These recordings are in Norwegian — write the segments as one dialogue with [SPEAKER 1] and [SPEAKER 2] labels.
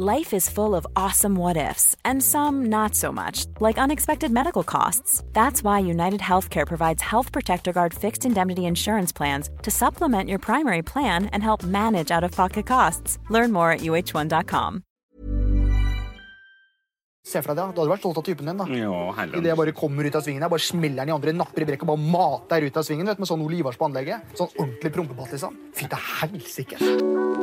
[SPEAKER 1] Life is full of awesome what ifs, and some not so much, like unexpected medical costs. That's why United Healthcare provides Health Protector Guard fixed indemnity insurance plans to supplement your primary plan and help manage out of pocket costs. Learn more at uh1.com.
[SPEAKER 2] Se for deg det, Du hadde vært stolt av typen din. da
[SPEAKER 3] Jo,
[SPEAKER 2] Idet jeg bare kommer ut av svingen, jeg bare smeller den i andre, napper i brekk og bare mater ut av svingen vet, med sånn Olivars på anlegget. Sånn ordentlig prompepatt, liksom. Fy til helsike.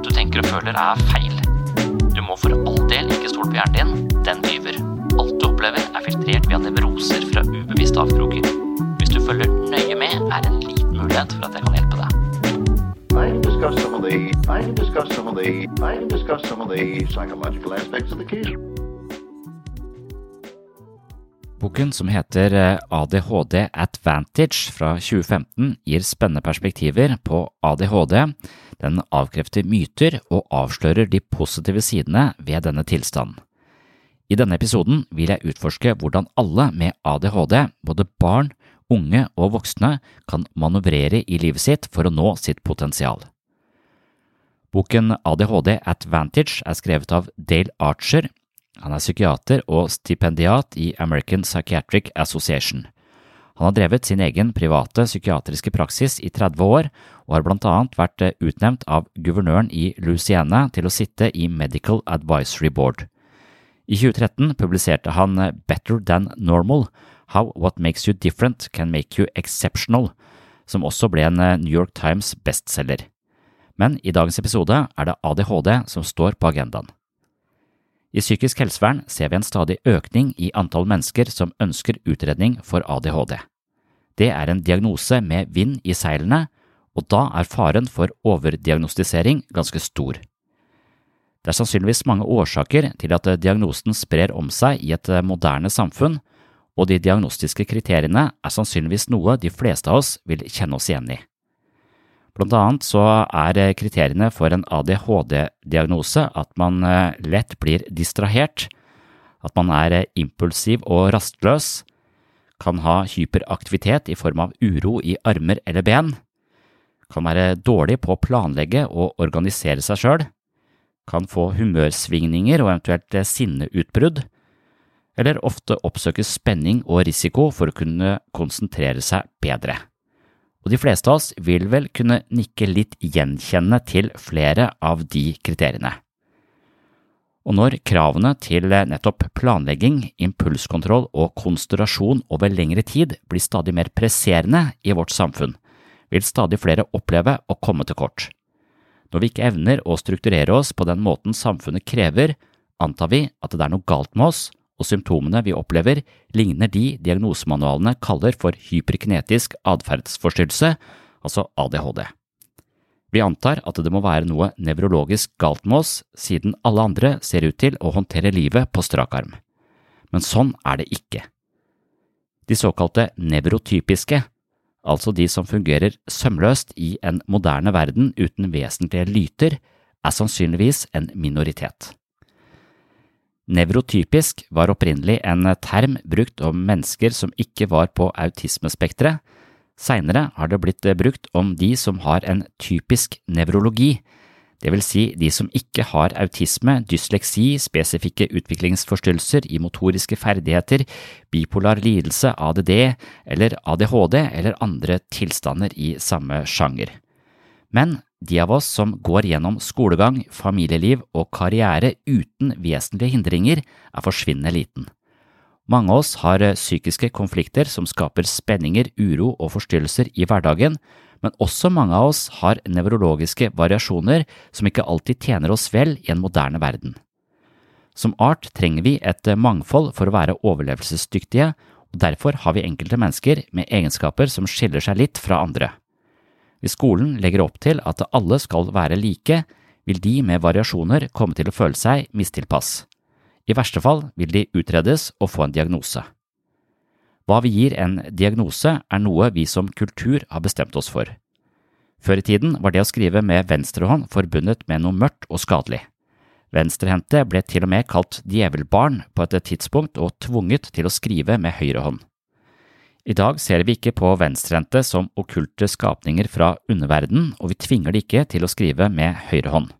[SPEAKER 4] du tenker og føler er feil. Du må for all del ikke stole på hjernen din, den lyver. Alt du opplever er filtrert via nevroser fra ubevisste avkroker. Hvis du følger nøye med, er det en liten mulighet for at jeg kan hjelpe deg.
[SPEAKER 5] I can some of the I can some of the psychological aspects of the case.
[SPEAKER 4] Boken som heter eh, ADHD Advantage fra 2015 gir spennende perspektiver på ADHD. Den avkrefter myter og avslører de positive sidene ved denne tilstanden. I denne episoden vil jeg utforske hvordan alle med ADHD, både barn, unge og voksne, kan manøvrere i livet sitt for å nå sitt potensial. Boken ADHD Advantage er skrevet av Dale Archer, han er psykiater og stipendiat i American Psychiatric Association. Han har drevet sin egen private psykiatriske praksis i 30 år, og har blant annet vært utnevnt av guvernøren i Louisiana til å sitte i Medical Advisory Board. I 2013 publiserte han Better Than Normal – How What Makes You Different Can Make You Exceptional, som også ble en New York Times bestselger. Men i dagens episode er det ADHD som står på agendaen. I psykisk helsevern ser vi en stadig økning i antall mennesker som ønsker utredning for ADHD. Det er en diagnose med vind i seilene, og da er faren for overdiagnostisering ganske stor. Det er sannsynligvis mange årsaker til at diagnosen sprer om seg i et moderne samfunn, og de diagnostiske kriteriene er sannsynligvis noe de fleste av oss vil kjenne oss igjen i. Blant annet så er kriteriene for en ADHD-diagnose at man lett blir distrahert, at man er impulsiv og rastløs, kan ha hyperaktivitet i form av uro i armer eller ben, kan være dårlig på å planlegge og organisere seg sjøl, kan få humørsvingninger og eventuelt sinneutbrudd, eller ofte oppsøke spenning og risiko for å kunne konsentrere seg bedre og de fleste av oss vil vel kunne nikke litt gjenkjennende til flere av de kriteriene. Og når kravene til nettopp planlegging, impulskontroll og konsentrasjon over lengre tid blir stadig mer presserende i vårt samfunn, vil stadig flere oppleve å komme til kort. Når vi ikke evner å strukturere oss på den måten samfunnet krever, antar vi at det er noe galt med oss, og symptomene vi opplever, ligner de diagnosemanualene kaller for hyperkinetisk atferdsforstyrrelse, altså ADHD. Vi antar at det må være noe nevrologisk galt med oss, siden alle andre ser ut til å håndtere livet på strak arm. Men sånn er det ikke. De såkalte nevrotypiske, altså de som fungerer sømløst i en moderne verden uten vesentlige lyter, er sannsynligvis en minoritet. Nevrotypisk var opprinnelig en term brukt om mennesker som ikke var på autismespekteret. Seinere har det blitt brukt om de som har en typisk nevrologi, vil si de som ikke har autisme, dysleksi, spesifikke utviklingsforstyrrelser i motoriske ferdigheter, bipolar lidelse, ADD eller ADHD eller andre tilstander i samme sjanger. Men de av oss som går gjennom skolegang, familieliv og karriere uten vesentlige hindringer, er forsvinnende liten. Mange av oss har psykiske konflikter som skaper spenninger, uro og forstyrrelser i hverdagen, men også mange av oss har nevrologiske variasjoner som ikke alltid tjener oss vel i en moderne verden. Som art trenger vi et mangfold for å være overlevelsesdyktige, og derfor har vi enkelte mennesker med egenskaper som skiller seg litt fra andre. Hvis skolen legger opp til at alle skal være like, vil de med variasjoner komme til å føle seg mistilpass. I verste fall vil de utredes og få en diagnose. Hva vi gir en diagnose, er noe vi som kultur har bestemt oss for. Før i tiden var det å skrive med venstrehånd forbundet med noe mørkt og skadelig. Venstrehendte ble til og med kalt djevelbarn på et tidspunkt og tvunget til å skrive med høyre hånd. I dag ser vi ikke på venstrehendte som okkulte skapninger fra underverden, og vi tvinger de ikke til å skrive med høyre hånd.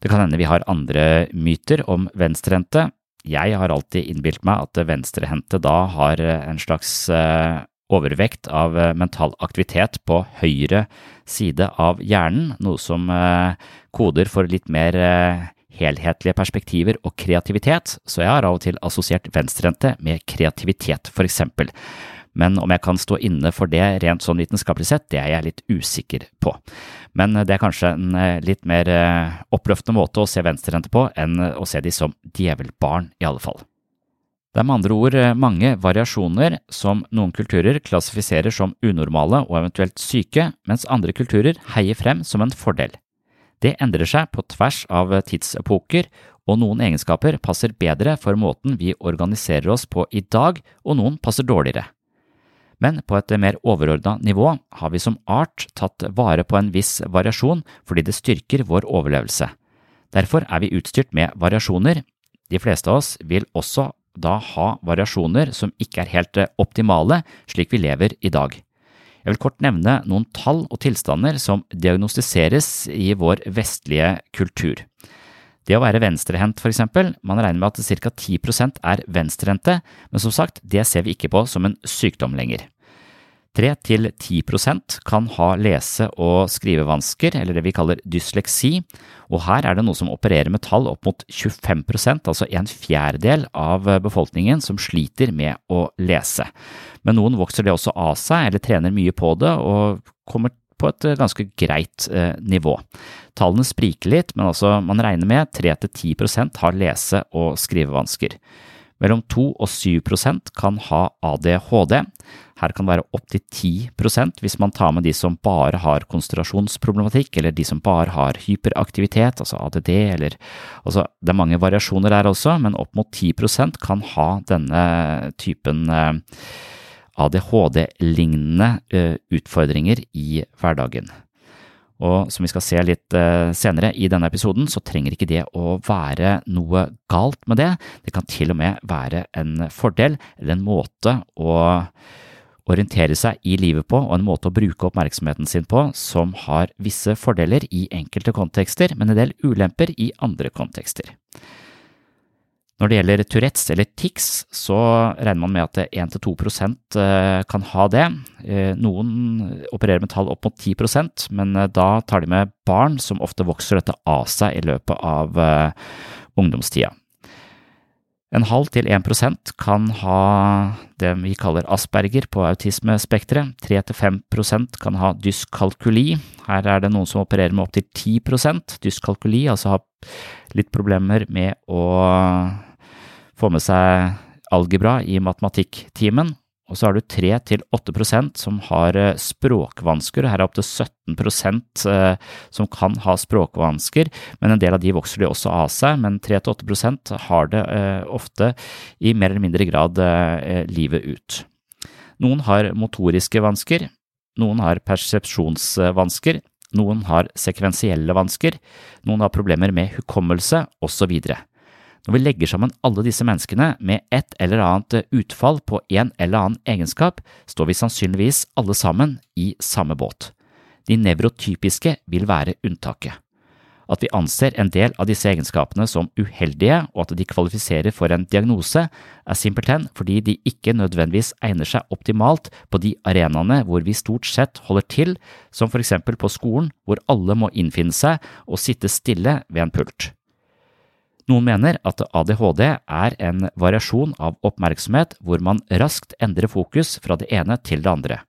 [SPEAKER 4] Det kan hende vi har andre myter om venstrehendte, jeg har alltid innbilt meg at venstrehendte da har eh, en slags eh, overvekt av eh, mental aktivitet på høyre side av hjernen, noe som koder for litt mer helhetlige perspektiver og kreativitet, så jeg har av og til assosiert venstrehendte med kreativitet, for eksempel men om jeg kan stå inne for det rent sånn vitenskapelig sett, det er jeg litt usikker på. Men det er kanskje en eh, litt mer eh, oppløftende måte å se venstrehendte på enn å se de som djevelbarn, i alle fall. Det er med andre ord eh, mange variasjoner som noen kulturer klassifiserer som unormale og eventuelt syke, mens andre kulturer heier frem som en fordel. Det endrer seg på tvers av tidsepoker, og noen egenskaper passer bedre for måten vi organiserer oss på i dag, og noen passer dårligere men på et mer overordna nivå har vi som art tatt vare på en viss variasjon fordi det styrker vår overlevelse. Derfor er vi utstyrt med variasjoner. De fleste av oss vil også da ha variasjoner som ikke er helt optimale slik vi lever i dag. Jeg vil kort nevne noen tall og tilstander som diagnostiseres i vår vestlige kultur. Det å være venstrehendt, eksempel, man regner med at ca. 10% er venstrehendte, men som sagt, det ser vi ikke på som en sykdom lenger. 3–10% kan ha lese- og skrivevansker, eller det vi kaller dysleksi, og her er det noe som opererer med tall opp mot 25% altså en fjerdedel av befolkningen som sliter med å lese. Men noen vokser det også av seg, eller trener mye på det, og kommer på et eh, ganske greit eh, nivå. Tallene spriker litt, men altså man regner med 3–10% har lese- og skrivevansker. Mellom 2 og 7% kan ha ADHD. Her kan det være opptil 10% hvis man tar med de som bare har konsentrasjonsproblematikk, eller de som bare har hyperaktivitet, altså ADD, eller altså Det er mange variasjoner der også, men opp mot 10% kan ha denne typen eh, ADHD-lignende eh, utfordringer i hverdagen. Og som vi skal se litt eh, senere i denne episoden, så trenger ikke det å være noe galt med det. Det kan til og med være en fordel, eller en måte å orientere seg i livet på, og en måte å bruke oppmerksomheten sin på som har visse fordeler i enkelte kontekster, men en del ulemper i andre kontekster. Når det gjelder Tourettes eller tics, så regner man med at 1–2 eh, kan ha det. Eh, noen opererer med tall opp mot 10% men eh, da tar de med barn som ofte vokser dette av seg i løpet av ungdomstida. En halv til 1 prosent kan ha det vi kaller asperger på autismespekteret. 3–5% kan ha dyskalkuli. Her er det noen som opererer med opptil 10% dyskalkuli, altså har litt problemer med å få med seg algebra i matematikktimen. Og så har du 3–8% som har språkvansker, språkvansker, her er opptil 17 eh, som kan ha språkvansker, men en del av de vokser de også av seg, men 3–8% har det eh, ofte i mer eller mindre grad livet ut. Noen har motoriske vansker, noen har persepsjonsvansker, noen har sekvensielle vansker, noen har problemer med hukommelse, osv. Når vi legger sammen alle disse menneskene med et eller annet utfall på en eller annen egenskap, står vi sannsynligvis alle sammen i samme båt. De nevrotypiske vil være unntaket. At vi anser en del av disse egenskapene som uheldige og at de kvalifiserer for en diagnose, er simpelthen fordi de ikke nødvendigvis egner seg optimalt på de arenaene hvor vi stort sett holder til, som for eksempel på skolen hvor alle må innfinne seg og sitte stille ved en pult. Noen mener at ADHD er en variasjon av oppmerksomhet hvor man raskt endrer fokus fra det ene til det andre.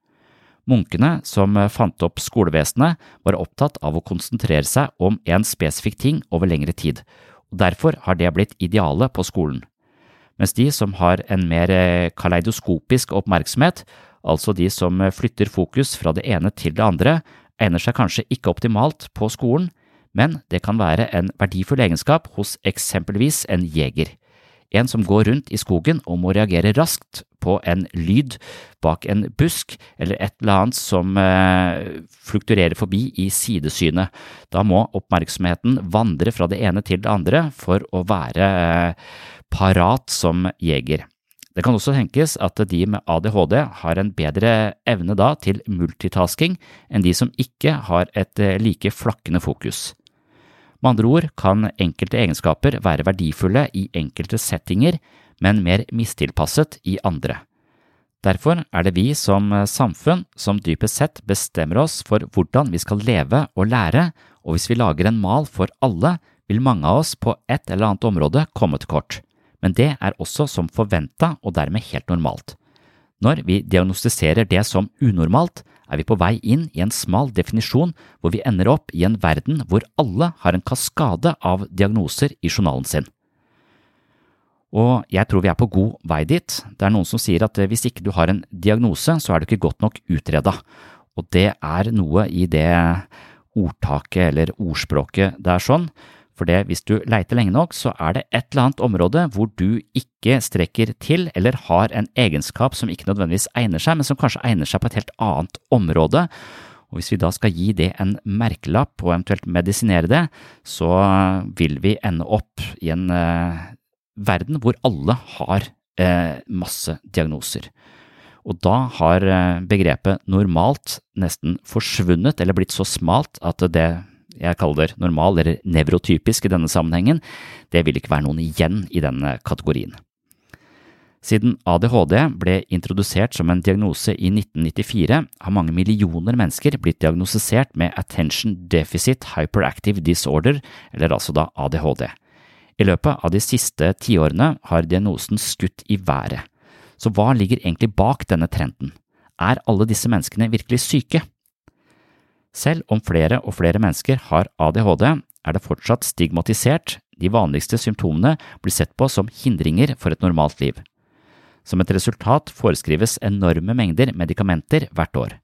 [SPEAKER 4] Munkene som fant opp skolevesenet, var opptatt av å konsentrere seg om en spesifikk ting over lengre tid, og derfor har det blitt idealet på skolen. Mens de som har en mer kaleidoskopisk oppmerksomhet, altså de som flytter fokus fra det ene til det andre, egner seg kanskje ikke optimalt på skolen, men det kan være en verdifull egenskap hos eksempelvis en jeger en som går rundt i skogen og må reagere raskt på en lyd bak en busk eller et eller annet som eh, flukturerer forbi i sidesynet. Da må oppmerksomheten vandre fra det ene til det andre for å være eh, parat som jeger. Det kan også tenkes at de med ADHD har en bedre evne da til multitasking enn de som ikke har et eh, like flakkende fokus. Med andre ord kan enkelte egenskaper være verdifulle i enkelte settinger, men mer mistilpasset i andre. Derfor er det vi som samfunn som dypest sett bestemmer oss for hvordan vi skal leve og lære, og hvis vi lager en mal for alle, vil mange av oss på et eller annet område komme til kort. Men det er også som forventa og dermed helt normalt. Når vi diagnostiserer det som unormalt, er vi på vei inn i en smal definisjon hvor vi ender opp i en verden hvor alle har en kaskade av diagnoser i journalen sin. Og jeg tror vi er på god vei dit. Det er noen som sier at hvis ikke du har en diagnose, så er du ikke godt nok utreda. Og det er noe i det ordtaket eller ordspråket det er sånn, for det, hvis du leiter lenge nok, så er det et eller annet område hvor du ikke strekker til eller har en egenskap som ikke nødvendigvis egner seg, men som kanskje egner seg på et helt annet område. Og hvis vi da skal gi det en merkelapp og eventuelt medisinere det, så vil vi ende opp i en eh, verden hvor alle har eh, masse diagnoser. Og da har eh, begrepet normalt nesten forsvunnet eller blitt så smalt at det jeg kaller det normal eller nevrotypisk i denne sammenhengen, det vil ikke være noen igjen i denne kategorien. Siden ADHD ble introdusert som en diagnose i 1994, har mange millioner mennesker blitt diagnostisert med Attention Deficit Hyperactive Disorder, eller altså da ADHD. I løpet av de siste tiårene har diagnosen skutt i været. Så hva ligger egentlig bak denne trenden? Er alle disse menneskene virkelig syke? Selv om flere og flere mennesker har ADHD, er det fortsatt stigmatisert, de vanligste symptomene blir sett på som hindringer for et normalt liv. Som et resultat foreskrives enorme mengder medikamenter hvert år.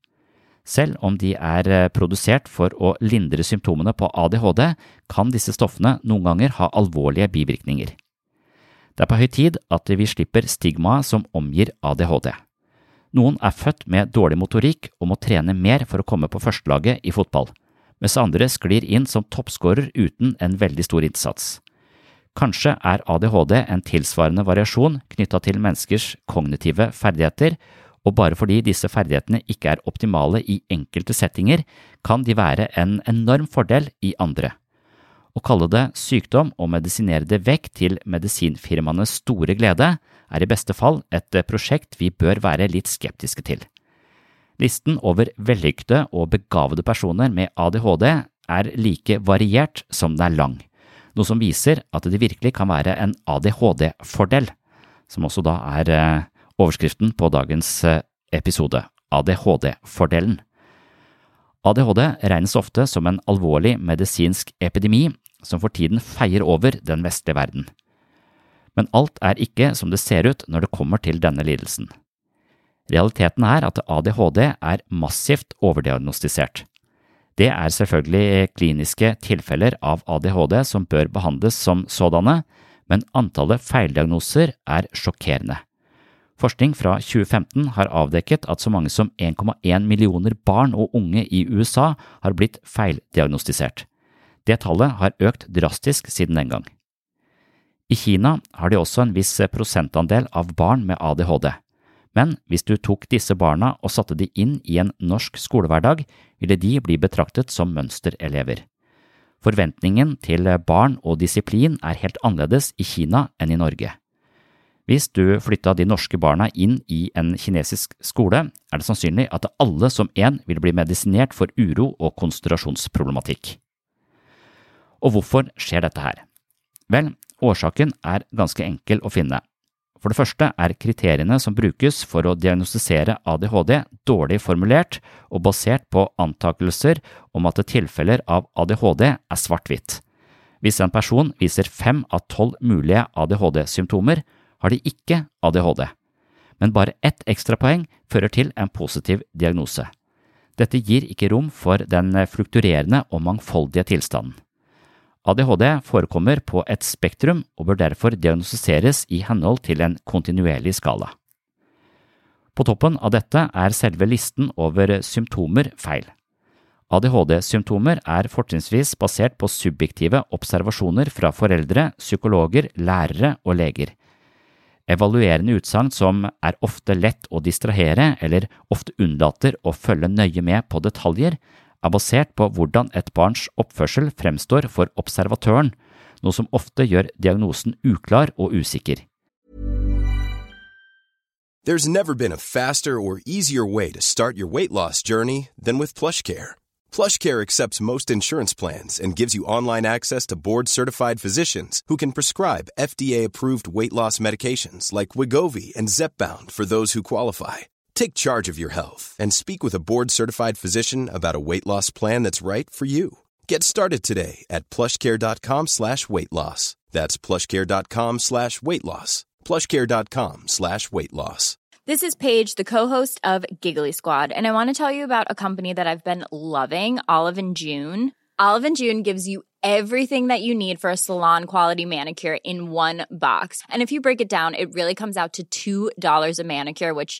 [SPEAKER 4] Selv om de er eh, produsert for å lindre symptomene på ADHD, kan disse stoffene noen ganger ha alvorlige bivirkninger. Det er på høy tid at vi slipper stigmaet som omgir ADHD. Noen er født med dårlig motorikk og må trene mer for å komme på førstelaget i fotball, mens andre sklir inn som toppskårer uten en veldig stor innsats. Kanskje er ADHD en tilsvarende variasjon knytta til menneskers kognitive ferdigheter, og bare fordi disse ferdighetene ikke er optimale i enkelte settinger, kan de være en enorm fordel i andre. Å kalle det sykdom og medisinere det vekk til medisinfirmaenes store glede er i beste fall et prosjekt vi bør være litt skeptiske til. Listen over vellykkede og begavede personer med ADHD er like variert som den er lang, noe som viser at det virkelig kan være en ADHD-fordel, som også da er eh, overskriften på dagens eh, episode, ADHD-fordelen. ADHD regnes ofte som en alvorlig medisinsk epidemi som for tiden feier over den vestlige verden. Men alt er ikke som det ser ut når det kommer til denne lidelsen. Realiteten er at ADHD er massivt overdiagnostisert. Det er selvfølgelig kliniske tilfeller av ADHD som bør behandles som sådanne, men antallet feildiagnoser er sjokkerende. Forskning fra 2015 har avdekket at så mange som 1,1 millioner barn og unge i USA har blitt feildiagnostisert. Det tallet har økt drastisk siden den gang. I Kina har de også en viss prosentandel av barn med ADHD, men hvis du tok disse barna og satte de inn i en norsk skolehverdag, ville de bli betraktet som mønsterelever. Forventningen til barn og disiplin er helt annerledes i Kina enn i Norge. Hvis du flytta de norske barna inn i en kinesisk skole, er det sannsynlig at alle som én vil bli medisinert for uro og konsentrasjonsproblematikk. Og hvorfor skjer dette her? Vel, årsaken er ganske enkel å finne. For det første er kriteriene som brukes for å diagnostisere ADHD dårlig formulert og basert på antakelser om at tilfeller av ADHD er svart-hvitt. Hvis en person viser fem av tolv mulige ADHD-symptomer, har de ikke ADHD. Men bare ett ekstrapoeng fører til en positiv diagnose. Dette gir ikke rom for den flukturerende og mangfoldige tilstanden. ADHD forekommer på et spektrum og bør derfor diagnostiseres i henhold til en kontinuerlig skala. På toppen av dette er selve listen over symptomer feil. ADHD-symptomer er fortrinnsvis basert på subjektive observasjoner fra foreldre, psykologer, lærere og leger. Evaluerende utsagn som er ofte lett å distrahere eller ofte unnlater å følge nøye med på detaljer, er basert på hvordan et barns oppførsel fremstår for observatøren, noe som ofte gjør diagnosen uklar og usikker.
[SPEAKER 3] There's never been a faster or easier way to start your weight loss journey than with PlushCare. PlushCare accepts most insurance plans and gives you online access to board-certified physicians who can prescribe FDA-approved weight loss medications like Wigovi and Zepbound for those who qualify. Take charge of your health and speak with a board-certified physician about a weight loss plan that's right for you. Get started today at plushcare.com slash weight loss. That's plushcare.com slash weight loss. plushcare.com slash weight loss.
[SPEAKER 6] This is Paige, the co-host of Giggly Squad, and I want to tell you about a company that I've been loving, Olive and June. Olive and June gives you everything that you need for a salon quality manicure in one box. And if you break it down, it really comes out to $2 a manicure, which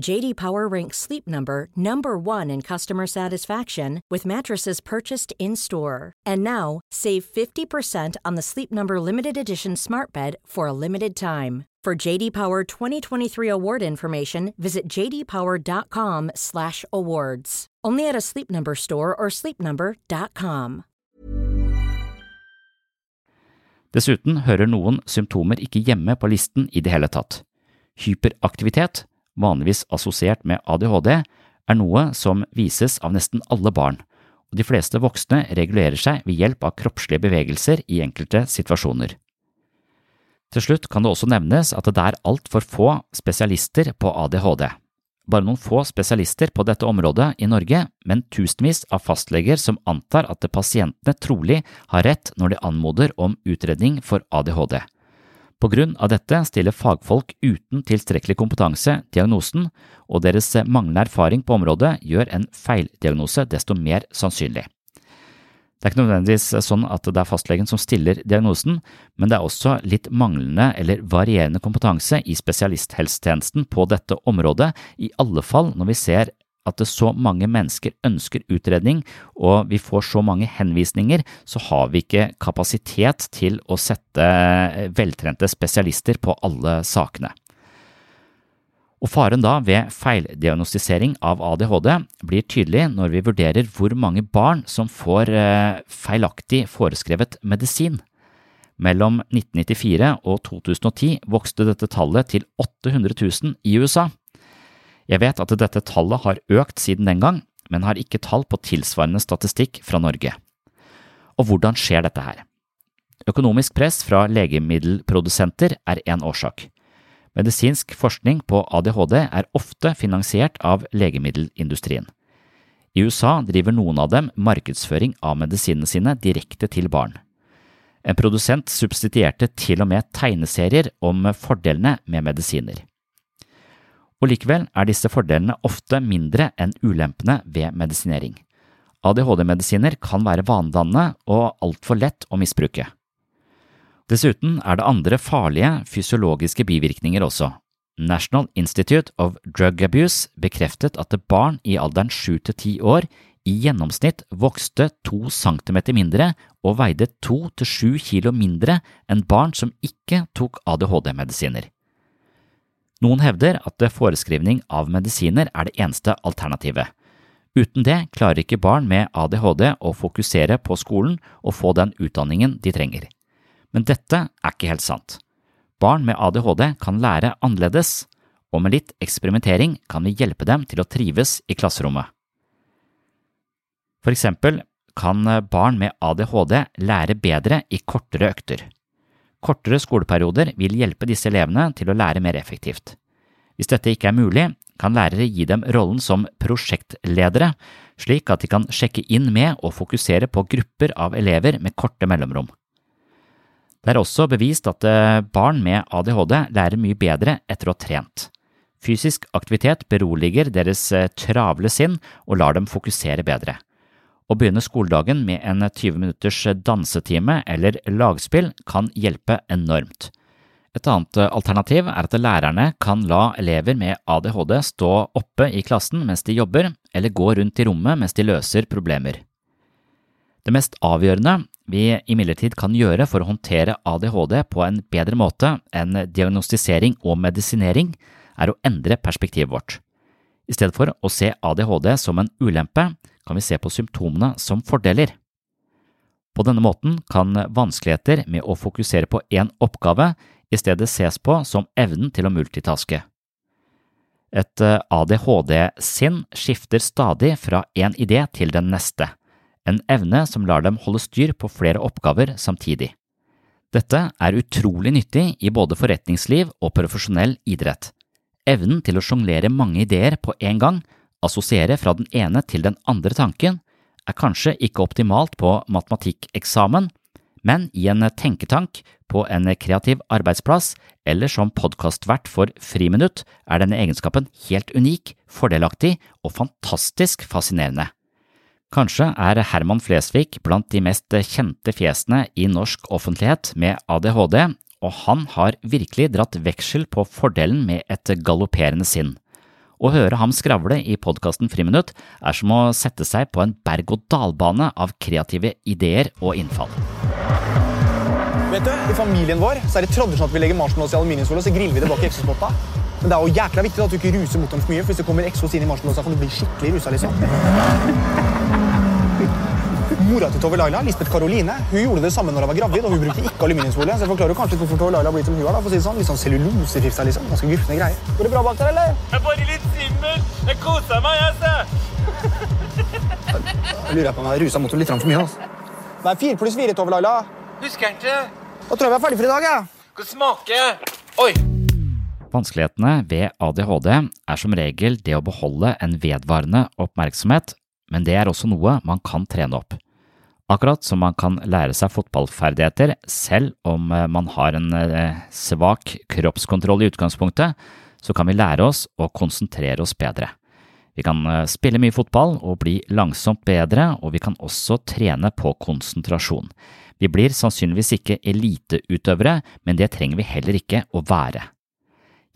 [SPEAKER 7] JD Power ranks Sleep Number number 1 in customer satisfaction with mattresses purchased in-store. And now, save 50% on the Sleep Number limited edition Smart Bed for a limited time. For JD Power 2023 award information, visit jdpower.com/awards. Only at a Sleep Number store or sleepnumber.com.
[SPEAKER 4] Dessuten hører noen symptomer ikke hjemme på listen i det hele tatt. Hyperaktivitet, vanligvis assosiert med ADHD, er noe som vises av nesten alle barn, og de fleste voksne regulerer seg ved hjelp av kroppslige bevegelser i enkelte situasjoner. Til slutt kan det også nevnes at det er altfor få spesialister på ADHD. Bare noen få spesialister på dette området i Norge, men tusenvis av fastleger som antar at pasientene trolig har rett når de anmoder om utredning for ADHD. På grunn av dette stiller fagfolk uten tilstrekkelig kompetanse diagnosen, og deres manglende erfaring på området gjør en feildiagnose desto mer sannsynlig. Det er ikke nødvendigvis sånn at det er fastlegen som stiller diagnosen, men det er også litt manglende eller varierende kompetanse i spesialisthelsetjenesten på dette området, i alle fall når vi ser at så mange mennesker ønsker utredning og vi får så mange henvisninger, så har vi ikke kapasitet til å sette veltrente spesialister på alle sakene. Og Faren da ved feildiagnostisering av ADHD blir tydelig når vi vurderer hvor mange barn som får feilaktig foreskrevet medisin. Mellom 1994 og 2010 vokste dette tallet til 800 000 i USA. Jeg vet at dette tallet har økt siden den gang, men har ikke tall på tilsvarende statistikk fra Norge. Og hvordan skjer dette her? Økonomisk press fra legemiddelprodusenter er én årsak. Medisinsk forskning på ADHD er ofte finansiert av legemiddelindustrien. I USA driver noen av dem markedsføring av medisinene sine direkte til barn. En produsent subsidierte til og med tegneserier om fordelene med medisiner. Og likevel er disse fordelene ofte mindre enn ulempene ved medisinering. ADHD-medisiner kan være vanedannende og altfor lett å misbruke. Dessuten er det andre farlige fysiologiske bivirkninger også. National Institute of Drug Abuse bekreftet at barn i alderen 7 til 10 år i gjennomsnitt vokste to centimeter mindre og veide to til sju kilo mindre enn barn som ikke tok ADHD-medisiner. Noen hevder at foreskrivning av medisiner er det eneste alternativet. Uten det klarer ikke barn med ADHD å fokusere på skolen og få den utdanningen de trenger. Men dette er ikke helt sant. Barn med ADHD kan lære annerledes, og med litt eksperimentering kan vi hjelpe dem til å trives i klasserommet. For eksempel kan barn med ADHD lære bedre i kortere økter. Kortere skoleperioder vil hjelpe disse elevene til å lære mer effektivt. Hvis dette ikke er mulig, kan lærere gi dem rollen som prosjektledere, slik at de kan sjekke inn med og fokusere på grupper av elever med korte mellomrom. Det er også bevist at eh, barn med ADHD lærer mye bedre etter å ha trent. Fysisk aktivitet beroliger deres eh, travle sinn og lar dem fokusere bedre. Å begynne skoledagen med en 20 minutters dansetime eller lagspill kan hjelpe enormt. Et annet eh, alternativ er at lærerne kan la elever med ADHD stå oppe i klassen mens de jobber, eller gå rundt i rommet mens de løser problemer. Det mest avgjørende vi imidlertid kan gjøre for å håndtere ADHD på en bedre måte enn diagnostisering og medisinering, er å endre perspektivet vårt. I stedet for å se ADHD som en ulempe, kan vi se på symptomene som fordeler. På denne måten kan vanskeligheter med å fokusere på én oppgave i stedet ses på som evnen til å multitaske. Et ADHD-sinn skifter stadig fra én idé til den neste en evne som lar dem holde styr på flere oppgaver samtidig. Dette er utrolig nyttig i både forretningsliv og profesjonell idrett. Evnen til å sjonglere mange ideer på en gang, assosiere fra den ene til den andre tanken, er kanskje ikke optimalt på matematikkeksamen, men i en tenketank, på en kreativ arbeidsplass eller som podkastvert for Friminutt er denne egenskapen helt unik, fordelaktig og fantastisk fascinerende. Kanskje er Herman Flesvig blant de mest kjente fjesene i norsk offentlighet med ADHD, og han har virkelig dratt veksel på fordelen med et galopperende sinn. Å høre ham skravle i podkasten Friminutt er som å sette seg på en berg-og-dal-bane av kreative ideer og innfall.
[SPEAKER 2] Vet du, I familien vår så er det tradisjonelt at vi legger marshmallows i aluminiumsfolie og så griller vi det bak i eksospotta. Men det er jo jækla viktig at du ikke ruser mot dem for mye, for hvis det kommer eksos inn i marshmallowsa, kan du bli skikkelig rusa. liksom. Mora til Tove Laila, Lisbeth Karoline, hun gjorde det samme når hun var gravid, og hun brukte ikke aluminiumsfolie. Så jeg forklarer kanskje hvorfor Tove Laila har blitt som hun er. da, for å si det sånn. Litt sånn cellulosefifsa, liksom. Ganske gufne greier. Går det bra bak der, eller?
[SPEAKER 8] Jeg er bare litt svimmel. Jeg koser meg, jeg, se.
[SPEAKER 2] Jeg lurer på om jeg har rusa mot henne litt for mye. altså. Det er fire pluss fire, Tove Laila.
[SPEAKER 8] Husker ikke.
[SPEAKER 2] Da tror jeg vi er ferdig for i dag. jeg.
[SPEAKER 8] Skal smake. Oi.
[SPEAKER 4] Vanskelighetene ved ADHD er som regel det å beholde en vedvarende oppmerksomhet, men det er også noe man kan trene opp. Akkurat som man kan lære seg fotballferdigheter selv om eh, man har en eh, svak kroppskontroll i utgangspunktet, så kan vi lære oss å konsentrere oss bedre. Vi kan eh, spille mye fotball og bli langsomt bedre, og vi kan også trene på konsentrasjon. Vi blir sannsynligvis ikke eliteutøvere, men det trenger vi heller ikke å være.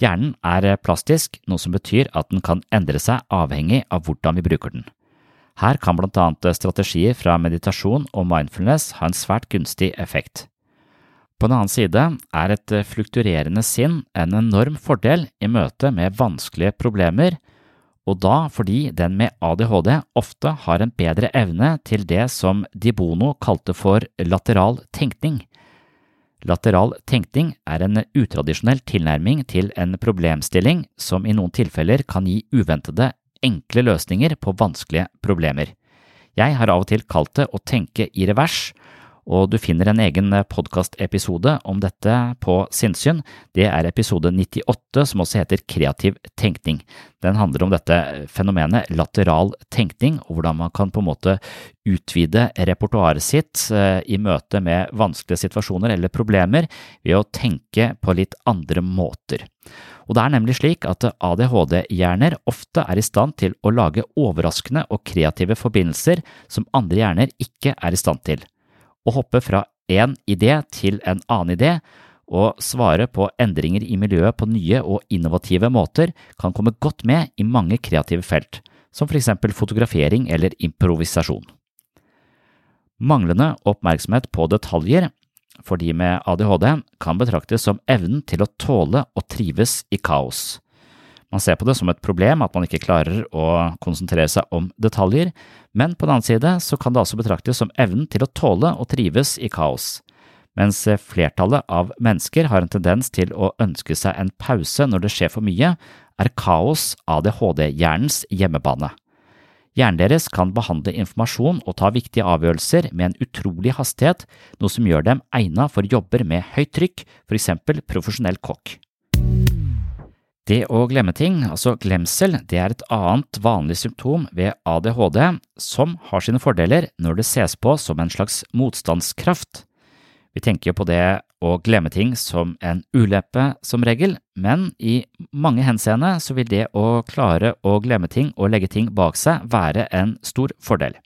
[SPEAKER 4] Hjernen er plastisk, noe som betyr at den kan endre seg avhengig av hvordan vi bruker den. Her kan blant annet strategier fra meditasjon og mindfulness ha en svært gunstig effekt. På den annen side er et flukturerende sinn en enorm fordel i møte med vanskelige problemer, og da fordi den med ADHD ofte har en bedre evne til det som Di Bono kalte for lateral tenkning. Lateral tenkning er en utradisjonell tilnærming til en problemstilling som i noen tilfeller kan gi uventede enkle løsninger på vanskelige problemer. Jeg har av og til kalt det å tenke i revers, og du finner en egen podkastepisode om dette på Sinnsyn. Det er episode 98, som også heter Kreativ tenkning. Den handler om dette fenomenet lateral tenkning, og hvordan man kan på en måte utvide repertoaret sitt eh, i møte med vanskelige situasjoner eller problemer ved å tenke på litt andre måter. Og det er nemlig slik at ADHD-hjerner ofte er i stand til å lage overraskende og kreative forbindelser som andre hjerner ikke er i stand til. Å hoppe fra én idé til en annen idé og svare på endringer i miljøet på nye og innovative måter kan komme godt med i mange kreative felt, som for eksempel fotografering eller improvisasjon. Manglende oppmerksomhet på detaljer for de med ADHD kan betraktes som evnen til å tåle og trives i kaos. Man ser på det som et problem at man ikke klarer å konsentrere seg om detaljer, men på den annen side så kan det altså betraktes som evnen til å tåle og trives i kaos. Mens flertallet av mennesker har en tendens til å ønske seg en pause når det skjer for mye, er kaos ADHD-hjernens hjemmebane. Hjernen deres kan behandle informasjon og ta viktige avgjørelser med en utrolig hastighet, noe som gjør dem egnet for jobber med høyt trykk, for eksempel profesjonell kokk. Det å glemme ting, altså glemsel, det er et annet vanlig symptom ved ADHD som har sine fordeler når det ses på som en slags motstandskraft. Vi tenker jo på det å glemme ting som en uleppe som regel, men i mange henseende så vil det å klare å glemme ting og legge ting bak seg være en stor fordel.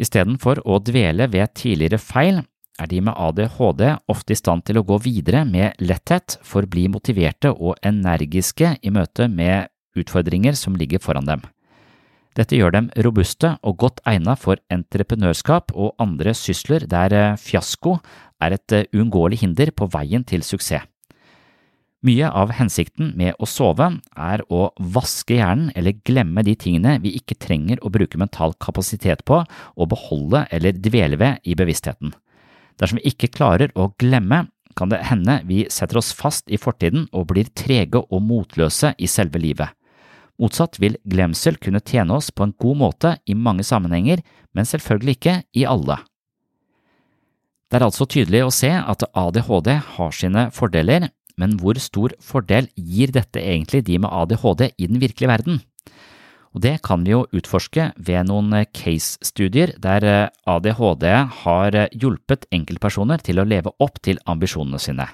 [SPEAKER 4] Istedenfor å dvele ved tidligere feil, er de med ADHD ofte i stand til å gå videre med letthet, forbli motiverte og energiske i møte med utfordringer som ligger foran dem. Dette gjør dem robuste og godt egnet for entreprenørskap og andre sysler der eh, fiasko er et eh, uunngåelig hinder på veien til suksess. Mye av hensikten med å sove er å vaske hjernen eller glemme de tingene vi ikke trenger å bruke mental kapasitet på og beholde eller dvele ved i bevisstheten. Dersom vi ikke klarer å glemme, kan det hende vi setter oss fast i fortiden og blir trege og motløse i selve livet. Motsatt vil glemsel kunne tjene oss på en god måte i mange sammenhenger, men selvfølgelig ikke i alle. Det er altså tydelig å se at ADHD har sine fordeler, men hvor stor fordel gir dette egentlig de med ADHD i den virkelige verden? Og Det kan vi jo utforske ved noen eh, case-studier der eh, ADHD har eh, hjulpet enkeltpersoner til å leve opp til ambisjonene sine.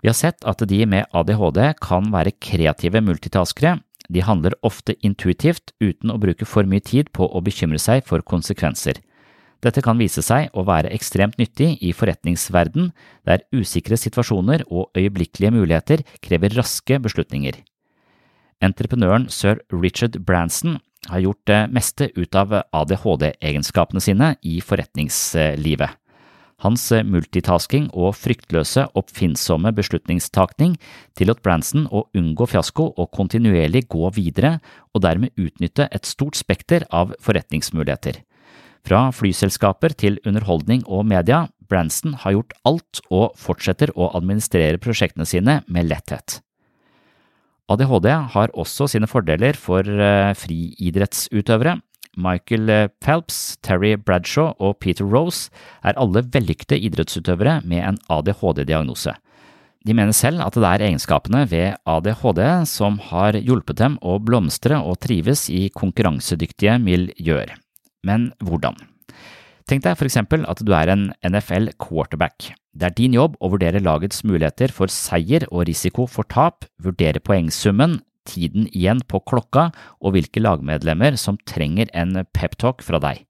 [SPEAKER 4] Vi har sett at de med ADHD kan være kreative multitaskere, de handler ofte intuitivt uten å bruke for mye tid på å bekymre seg for konsekvenser. Dette kan vise seg å være ekstremt nyttig i forretningsverden, der usikre situasjoner og øyeblikkelige muligheter krever raske beslutninger. Entreprenøren sir Richard Branson har gjort det meste ut av ADHD-egenskapene sine i forretningslivet. Hans multitasking og fryktløse, oppfinnsomme beslutningstakning tillot Branson å unngå fiasko og kontinuerlig gå videre, og dermed utnytte et stort spekter av forretningsmuligheter. Fra flyselskaper til underholdning og media, Branson har gjort alt og fortsetter å administrere prosjektene sine med letthet. ADHD har også sine fordeler for eh, friidrettsutøvere. Michael eh, Phelps, Terry Bradshaw og Peter Rose er alle vellykkede idrettsutøvere med en ADHD-diagnose. De mener selv at det er egenskapene ved ADHD som har hjulpet dem å blomstre og trives i konkurransedyktige miljøer. Men hvordan? Tenk deg for eksempel at du er en NFL quarterback. Det er din jobb å vurdere lagets muligheter for seier og risiko for tap, vurdere poengsummen, tiden igjen på klokka og hvilke lagmedlemmer som trenger en peptalk fra deg.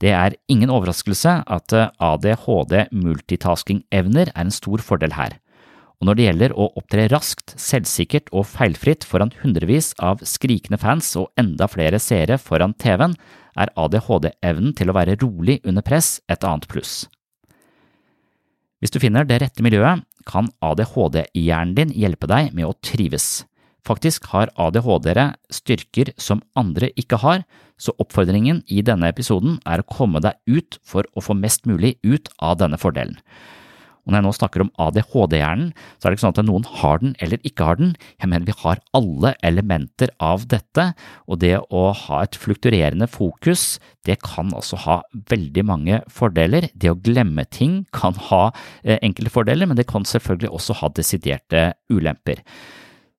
[SPEAKER 4] Det er ingen overraskelse at ADHD multitasking-evner er en stor fordel her. Og når det gjelder å opptre raskt, selvsikkert og feilfritt foran hundrevis av skrikende fans og enda flere seere foran TV-en, er ADHD-evnen til å være rolig under press et annet pluss. Hvis du finner det rette miljøet, kan ADHD-hjernen din hjelpe deg med å trives. Faktisk har ADHD-ere styrker som andre ikke har, så oppfordringen i denne episoden er å komme deg ut for å få mest mulig ut av denne fordelen. Og når jeg nå snakker om ADHD-hjernen, så er det ikke sånn at noen har den eller ikke har den, jeg mener vi har alle elementer av dette, og det å ha et flukturerende fokus, det kan altså ha veldig mange fordeler. Det å glemme ting kan ha eh, enkelte fordeler, men det kan selvfølgelig også ha desiderte ulemper.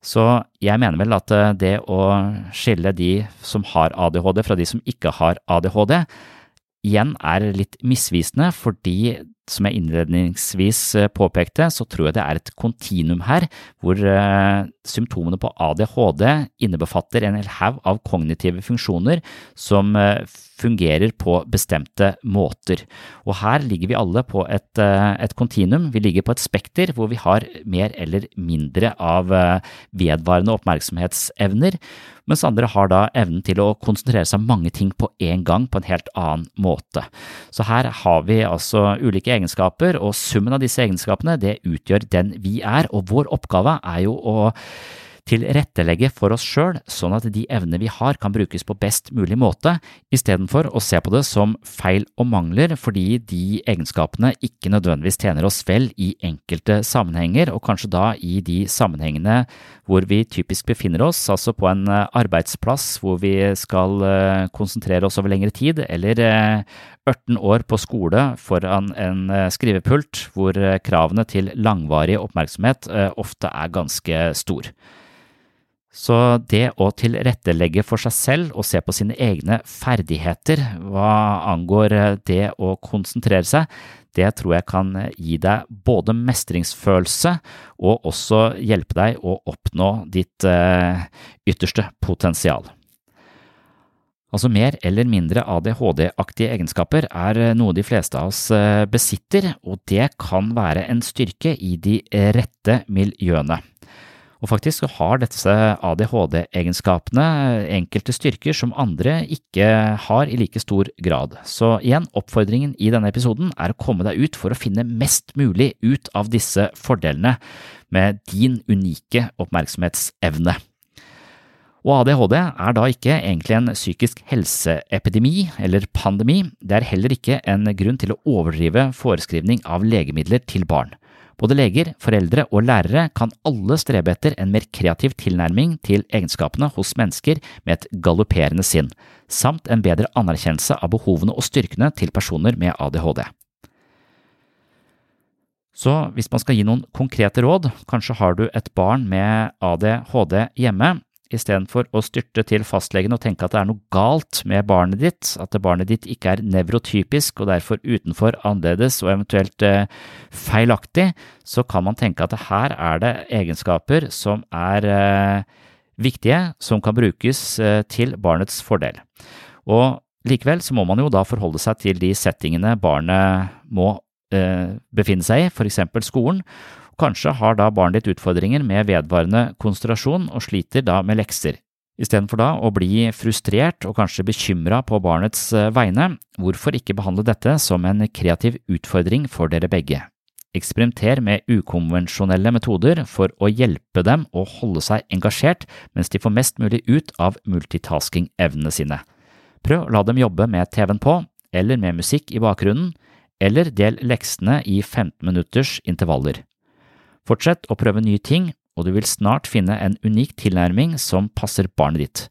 [SPEAKER 4] Så jeg mener vel at eh, det å skille de som har ADHD fra de som ikke har ADHD, igjen er litt misvisende, fordi som jeg innledningsvis eh, påpekte, så tror jeg det er et kontinuum her, hvor uh, symptomene på ADHD innebefatter en hel haug av kognitive funksjoner som uh, fungerer på bestemte måter. Og her ligger vi alle på et et kontinuum, vi ligger på et spekter hvor vi har mer eller mindre av vedvarende oppmerksomhetsevner, mens andre har da evnen til å konsentrere seg om mange ting på en gang på en helt annen måte. Så her har vi altså ulike egenskaper, og summen av disse egenskapene det utgjør den vi er, og vår oppgave er jo å tilrettelegge for oss sjøl, sånn at de evnene vi har kan brukes på best mulig måte, istedenfor å se på det som feil og mangler fordi de egenskapene ikke nødvendigvis tjener oss vel i enkelte sammenhenger, og kanskje da i de sammenhengene hvor vi typisk befinner oss, altså på en eh, arbeidsplass hvor vi skal eh, konsentrere oss over lengre tid, eller 18 eh, år på skole foran en skrivepult hvor kravene til langvarig oppmerksomhet ofte er ganske stor. Så det å tilrettelegge for seg selv og se på sine egne ferdigheter hva angår eh, det å konsentrere seg, det tror jeg kan gi deg både mestringsfølelse og også hjelpe deg å oppnå ditt eh, ytterste potensial. Altså mer eller mindre ADHD-aktige egenskaper er eh, noe de fleste av oss besitter, og det kan være en styrke i de rette miljøene. Og faktisk har disse ADHD-egenskapene enkelte styrker som andre ikke har i like stor grad. Så igjen, oppfordringen i denne episoden er å komme deg ut for å finne mest mulig ut av disse fordelene med din unike oppmerksomhetsevne. Og ADHD er da ikke egentlig en psykisk helseepidemi eller pandemi, det er heller ikke en grunn til å overdrive foreskrivning av legemidler til barn. Både leger, foreldre og lærere kan alle strebe etter en mer kreativ tilnærming til egenskapene hos mennesker med et galopperende sinn, samt en bedre anerkjennelse av behovene og styrkene til personer med ADHD. Så hvis man skal gi noen konkrete råd, kanskje har du et barn med ADHD hjemme, istedenfor å styrte til fastlegen og tenke at det er noe galt med barnet ditt, at barnet ditt ikke er nevrotypisk og derfor utenfor, annerledes og eventuelt eh, feilaktig, så kan man tenke at her er det egenskaper som er eh, viktige, som kan brukes eh, til barnets fordel. Og likevel så må man jo da forholde seg til de settingene barnet må befinne seg i, eksempel skolen, Kanskje har da barnet ditt utfordringer med vedvarende konsentrasjon og sliter da med lekser. Istedenfor da å bli frustrert og kanskje bekymra på barnets eh, vegne, hvorfor ikke behandle dette som en kreativ utfordring for dere begge? Eksperimenter med ukonvensjonelle metoder for å hjelpe dem å holde seg engasjert mens de får mest mulig ut av multitasking-evnene sine. Prøv å la dem jobbe med TV-en på, eller med musikk i bakgrunnen, eller del leksene i 15 minutters intervaller. Fortsett å prøve nye ting, og du vil snart finne en unik tilnærming som passer barnet ditt.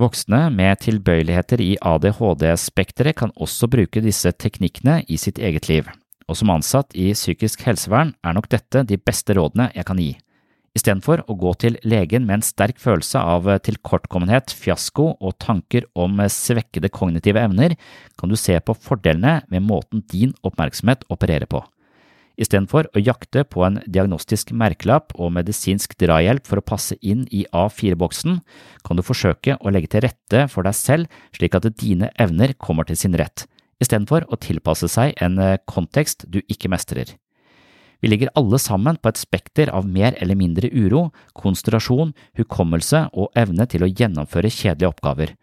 [SPEAKER 4] Voksne med tilbøyeligheter i ADHD-spekteret kan også bruke disse teknikkene i sitt eget liv, og som ansatt i psykisk helsevern er nok dette de beste rådene jeg kan gi. Istedenfor å gå til legen med en sterk følelse av tilkortkommenhet, fiasko og tanker om svekkede kognitive evner, kan du se på fordelene med måten din oppmerksomhet opererer på. Istedenfor å jakte på en diagnostisk merkelapp og medisinsk drahjelp for å passe inn i A4-boksen, kan du forsøke å legge til rette for deg selv slik at dine evner kommer til sin rett, istedenfor å tilpasse seg en eh, kontekst du ikke mestrer. Vi ligger alle sammen på et spekter av mer eller mindre uro, konsentrasjon, hukommelse og evne til å gjennomføre kjedelige oppgaver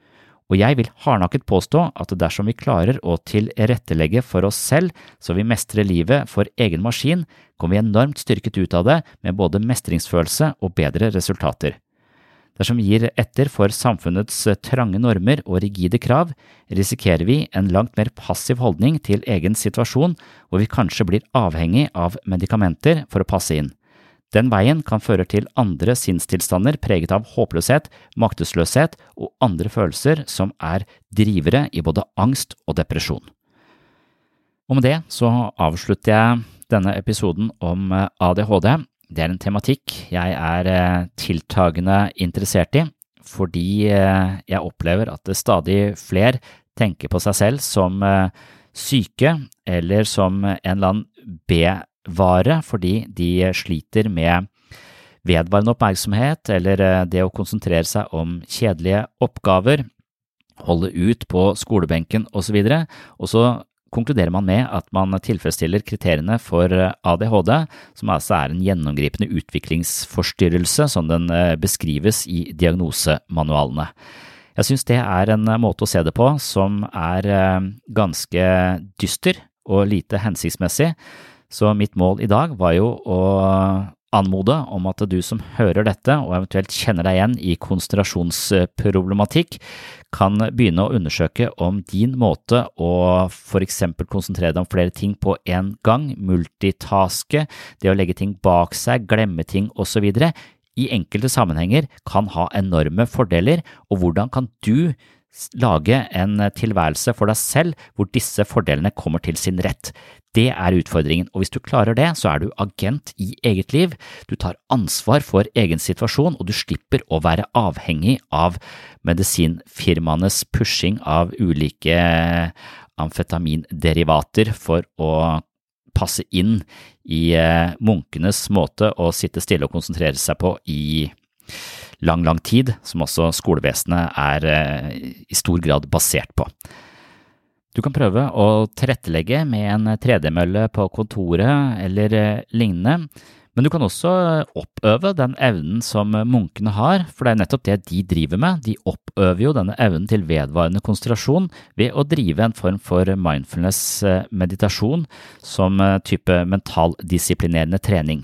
[SPEAKER 4] og jeg vil hardnakket påstå at dersom vi klarer å tilrettelegge for oss selv så vi mestrer livet for egen maskin, kommer vi enormt styrket ut av det med både mestringsfølelse og bedre resultater. Dersom vi gir etter for samfunnets trange normer og rigide krav, risikerer vi en langt mer passiv holdning til egen situasjon, hvor vi kanskje blir avhengig av medikamenter for å passe inn. Den veien kan føre til andre sinnstilstander preget av håpløshet, maktesløshet og andre følelser som er drivere i både angst og depresjon. Og med det så avslutter jeg denne episoden om ADHD. Det er en tematikk jeg er eh, tiltagende interessert i, fordi eh, jeg opplever at stadig flere tenker på seg selv som eh, syke eller som en eller annen B-vare fordi de sliter med vedvarende oppmerksomhet eller det å konsentrere seg om kjedelige oppgaver, holde ut på skolebenken osv., og så konkluderer man med at man tilfredsstiller kriteriene for eh, ADHD, som altså er en gjennomgripende utviklingsforstyrrelse som den eh, beskrives i diagnosemanualene. Jeg synes det er en måte å se det på som er eh, ganske dyster og lite hensiktsmessig, så mitt mål i dag var jo å anmode om at du som hører dette og eventuelt kjenner deg igjen i konsentrasjonsproblematikk, kan begynne å undersøke om din måte å for eksempel konsentrere deg om flere ting på en gang, multitaske, det å legge ting bak seg, glemme ting osv., i enkelte sammenhenger kan ha enorme fordeler, og hvordan kan du lage en tilværelse for deg selv hvor disse fordelene kommer til sin rett. Det er utfordringen, og hvis du klarer det, så er du agent i eget liv, du tar ansvar for egen situasjon, og du slipper å være avhengig av medisinfirmaenes pushing av ulike amfetaminderivater for å passe inn i eh, munkenes måte å sitte stille og konsentrere seg på i lang, lang tid, som også skolevesenet er eh, i stor grad basert på. Du kan prøve å tilrettelegge med en 3D-mølle på kontoret eller eh, lignende, men du kan også oppøve den evnen som munkene har, for det er nettopp det de driver med. De oppøver jo denne evnen til vedvarende konsentrasjon ved å drive en form for mindfulness-meditasjon som eh, type mentaldisiplinerende trening.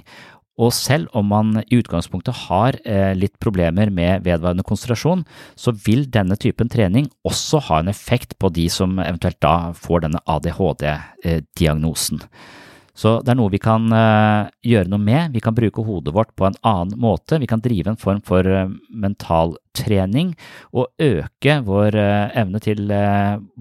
[SPEAKER 4] Og selv om man i utgangspunktet har eh, litt problemer med vedvarende konsentrasjon, så vil denne typen trening også ha en effekt på de som eventuelt da får denne ADHD-diagnosen. Så det er noe vi kan uh, gjøre noe med. Vi kan bruke hodet vårt på en annen måte. Vi kan drive en form for uh, mentaltrening og øke vår uh, evne til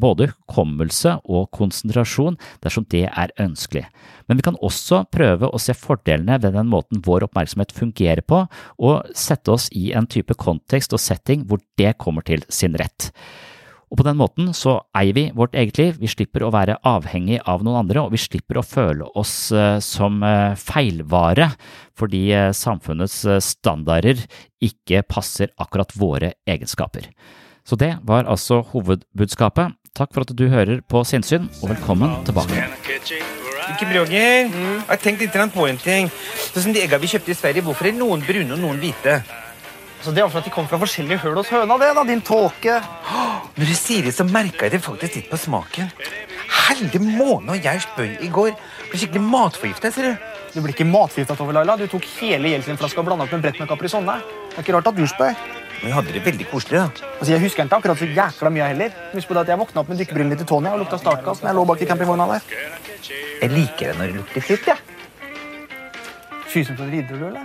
[SPEAKER 4] både hukommelse og konsentrasjon dersom det er ønskelig. Men vi kan også prøve å se fordelene ved den måten vår oppmerksomhet fungerer på, og sette oss i en type kontekst og setting hvor det kommer til sin rett. Og på den måten så eier vi vårt eget liv, vi slipper å være avhengig av noen andre, og vi slipper å føle oss eh, som eh, feilvare fordi eh, samfunnets standarder ikke passer akkurat våre egenskaper. Så det var altså hovedbudskapet. Takk for at du hører på Sinnsyn, og velkommen tilbake.
[SPEAKER 9] Ikke mm. jeg har tenkt litt på en ting. Sånn som De eggene vi kjøpte i Sverige, hvorfor er noen brune og noen hvite?
[SPEAKER 2] Så Det er for at de kommer fra forskjellige høl hos høna, det, da, din tåke.
[SPEAKER 9] Når du sier det, så merka jeg det faktisk litt på smaken. Heldig måne og jeg spøy i går. Ble skikkelig matforgifta, ser du.
[SPEAKER 2] Du blir ikke matforgifta, Tove Laila. Du tok hele Jeltsin-flaska og blanda opp med brett med Caprisonne. Det er ikke rart at du spøy.
[SPEAKER 9] Men vi hadde det veldig koselig, da.
[SPEAKER 2] Altså, Jeg husker ikke akkurat så jækla mye heller. Husk på det at Jeg våkna opp med dykkerbrillene til Tony og lukta startgass når jeg lå bak i campingvogna der.
[SPEAKER 9] Jeg liker det når det lukter fritt, jeg. Ja.
[SPEAKER 2] Fysen for ridder du, eller?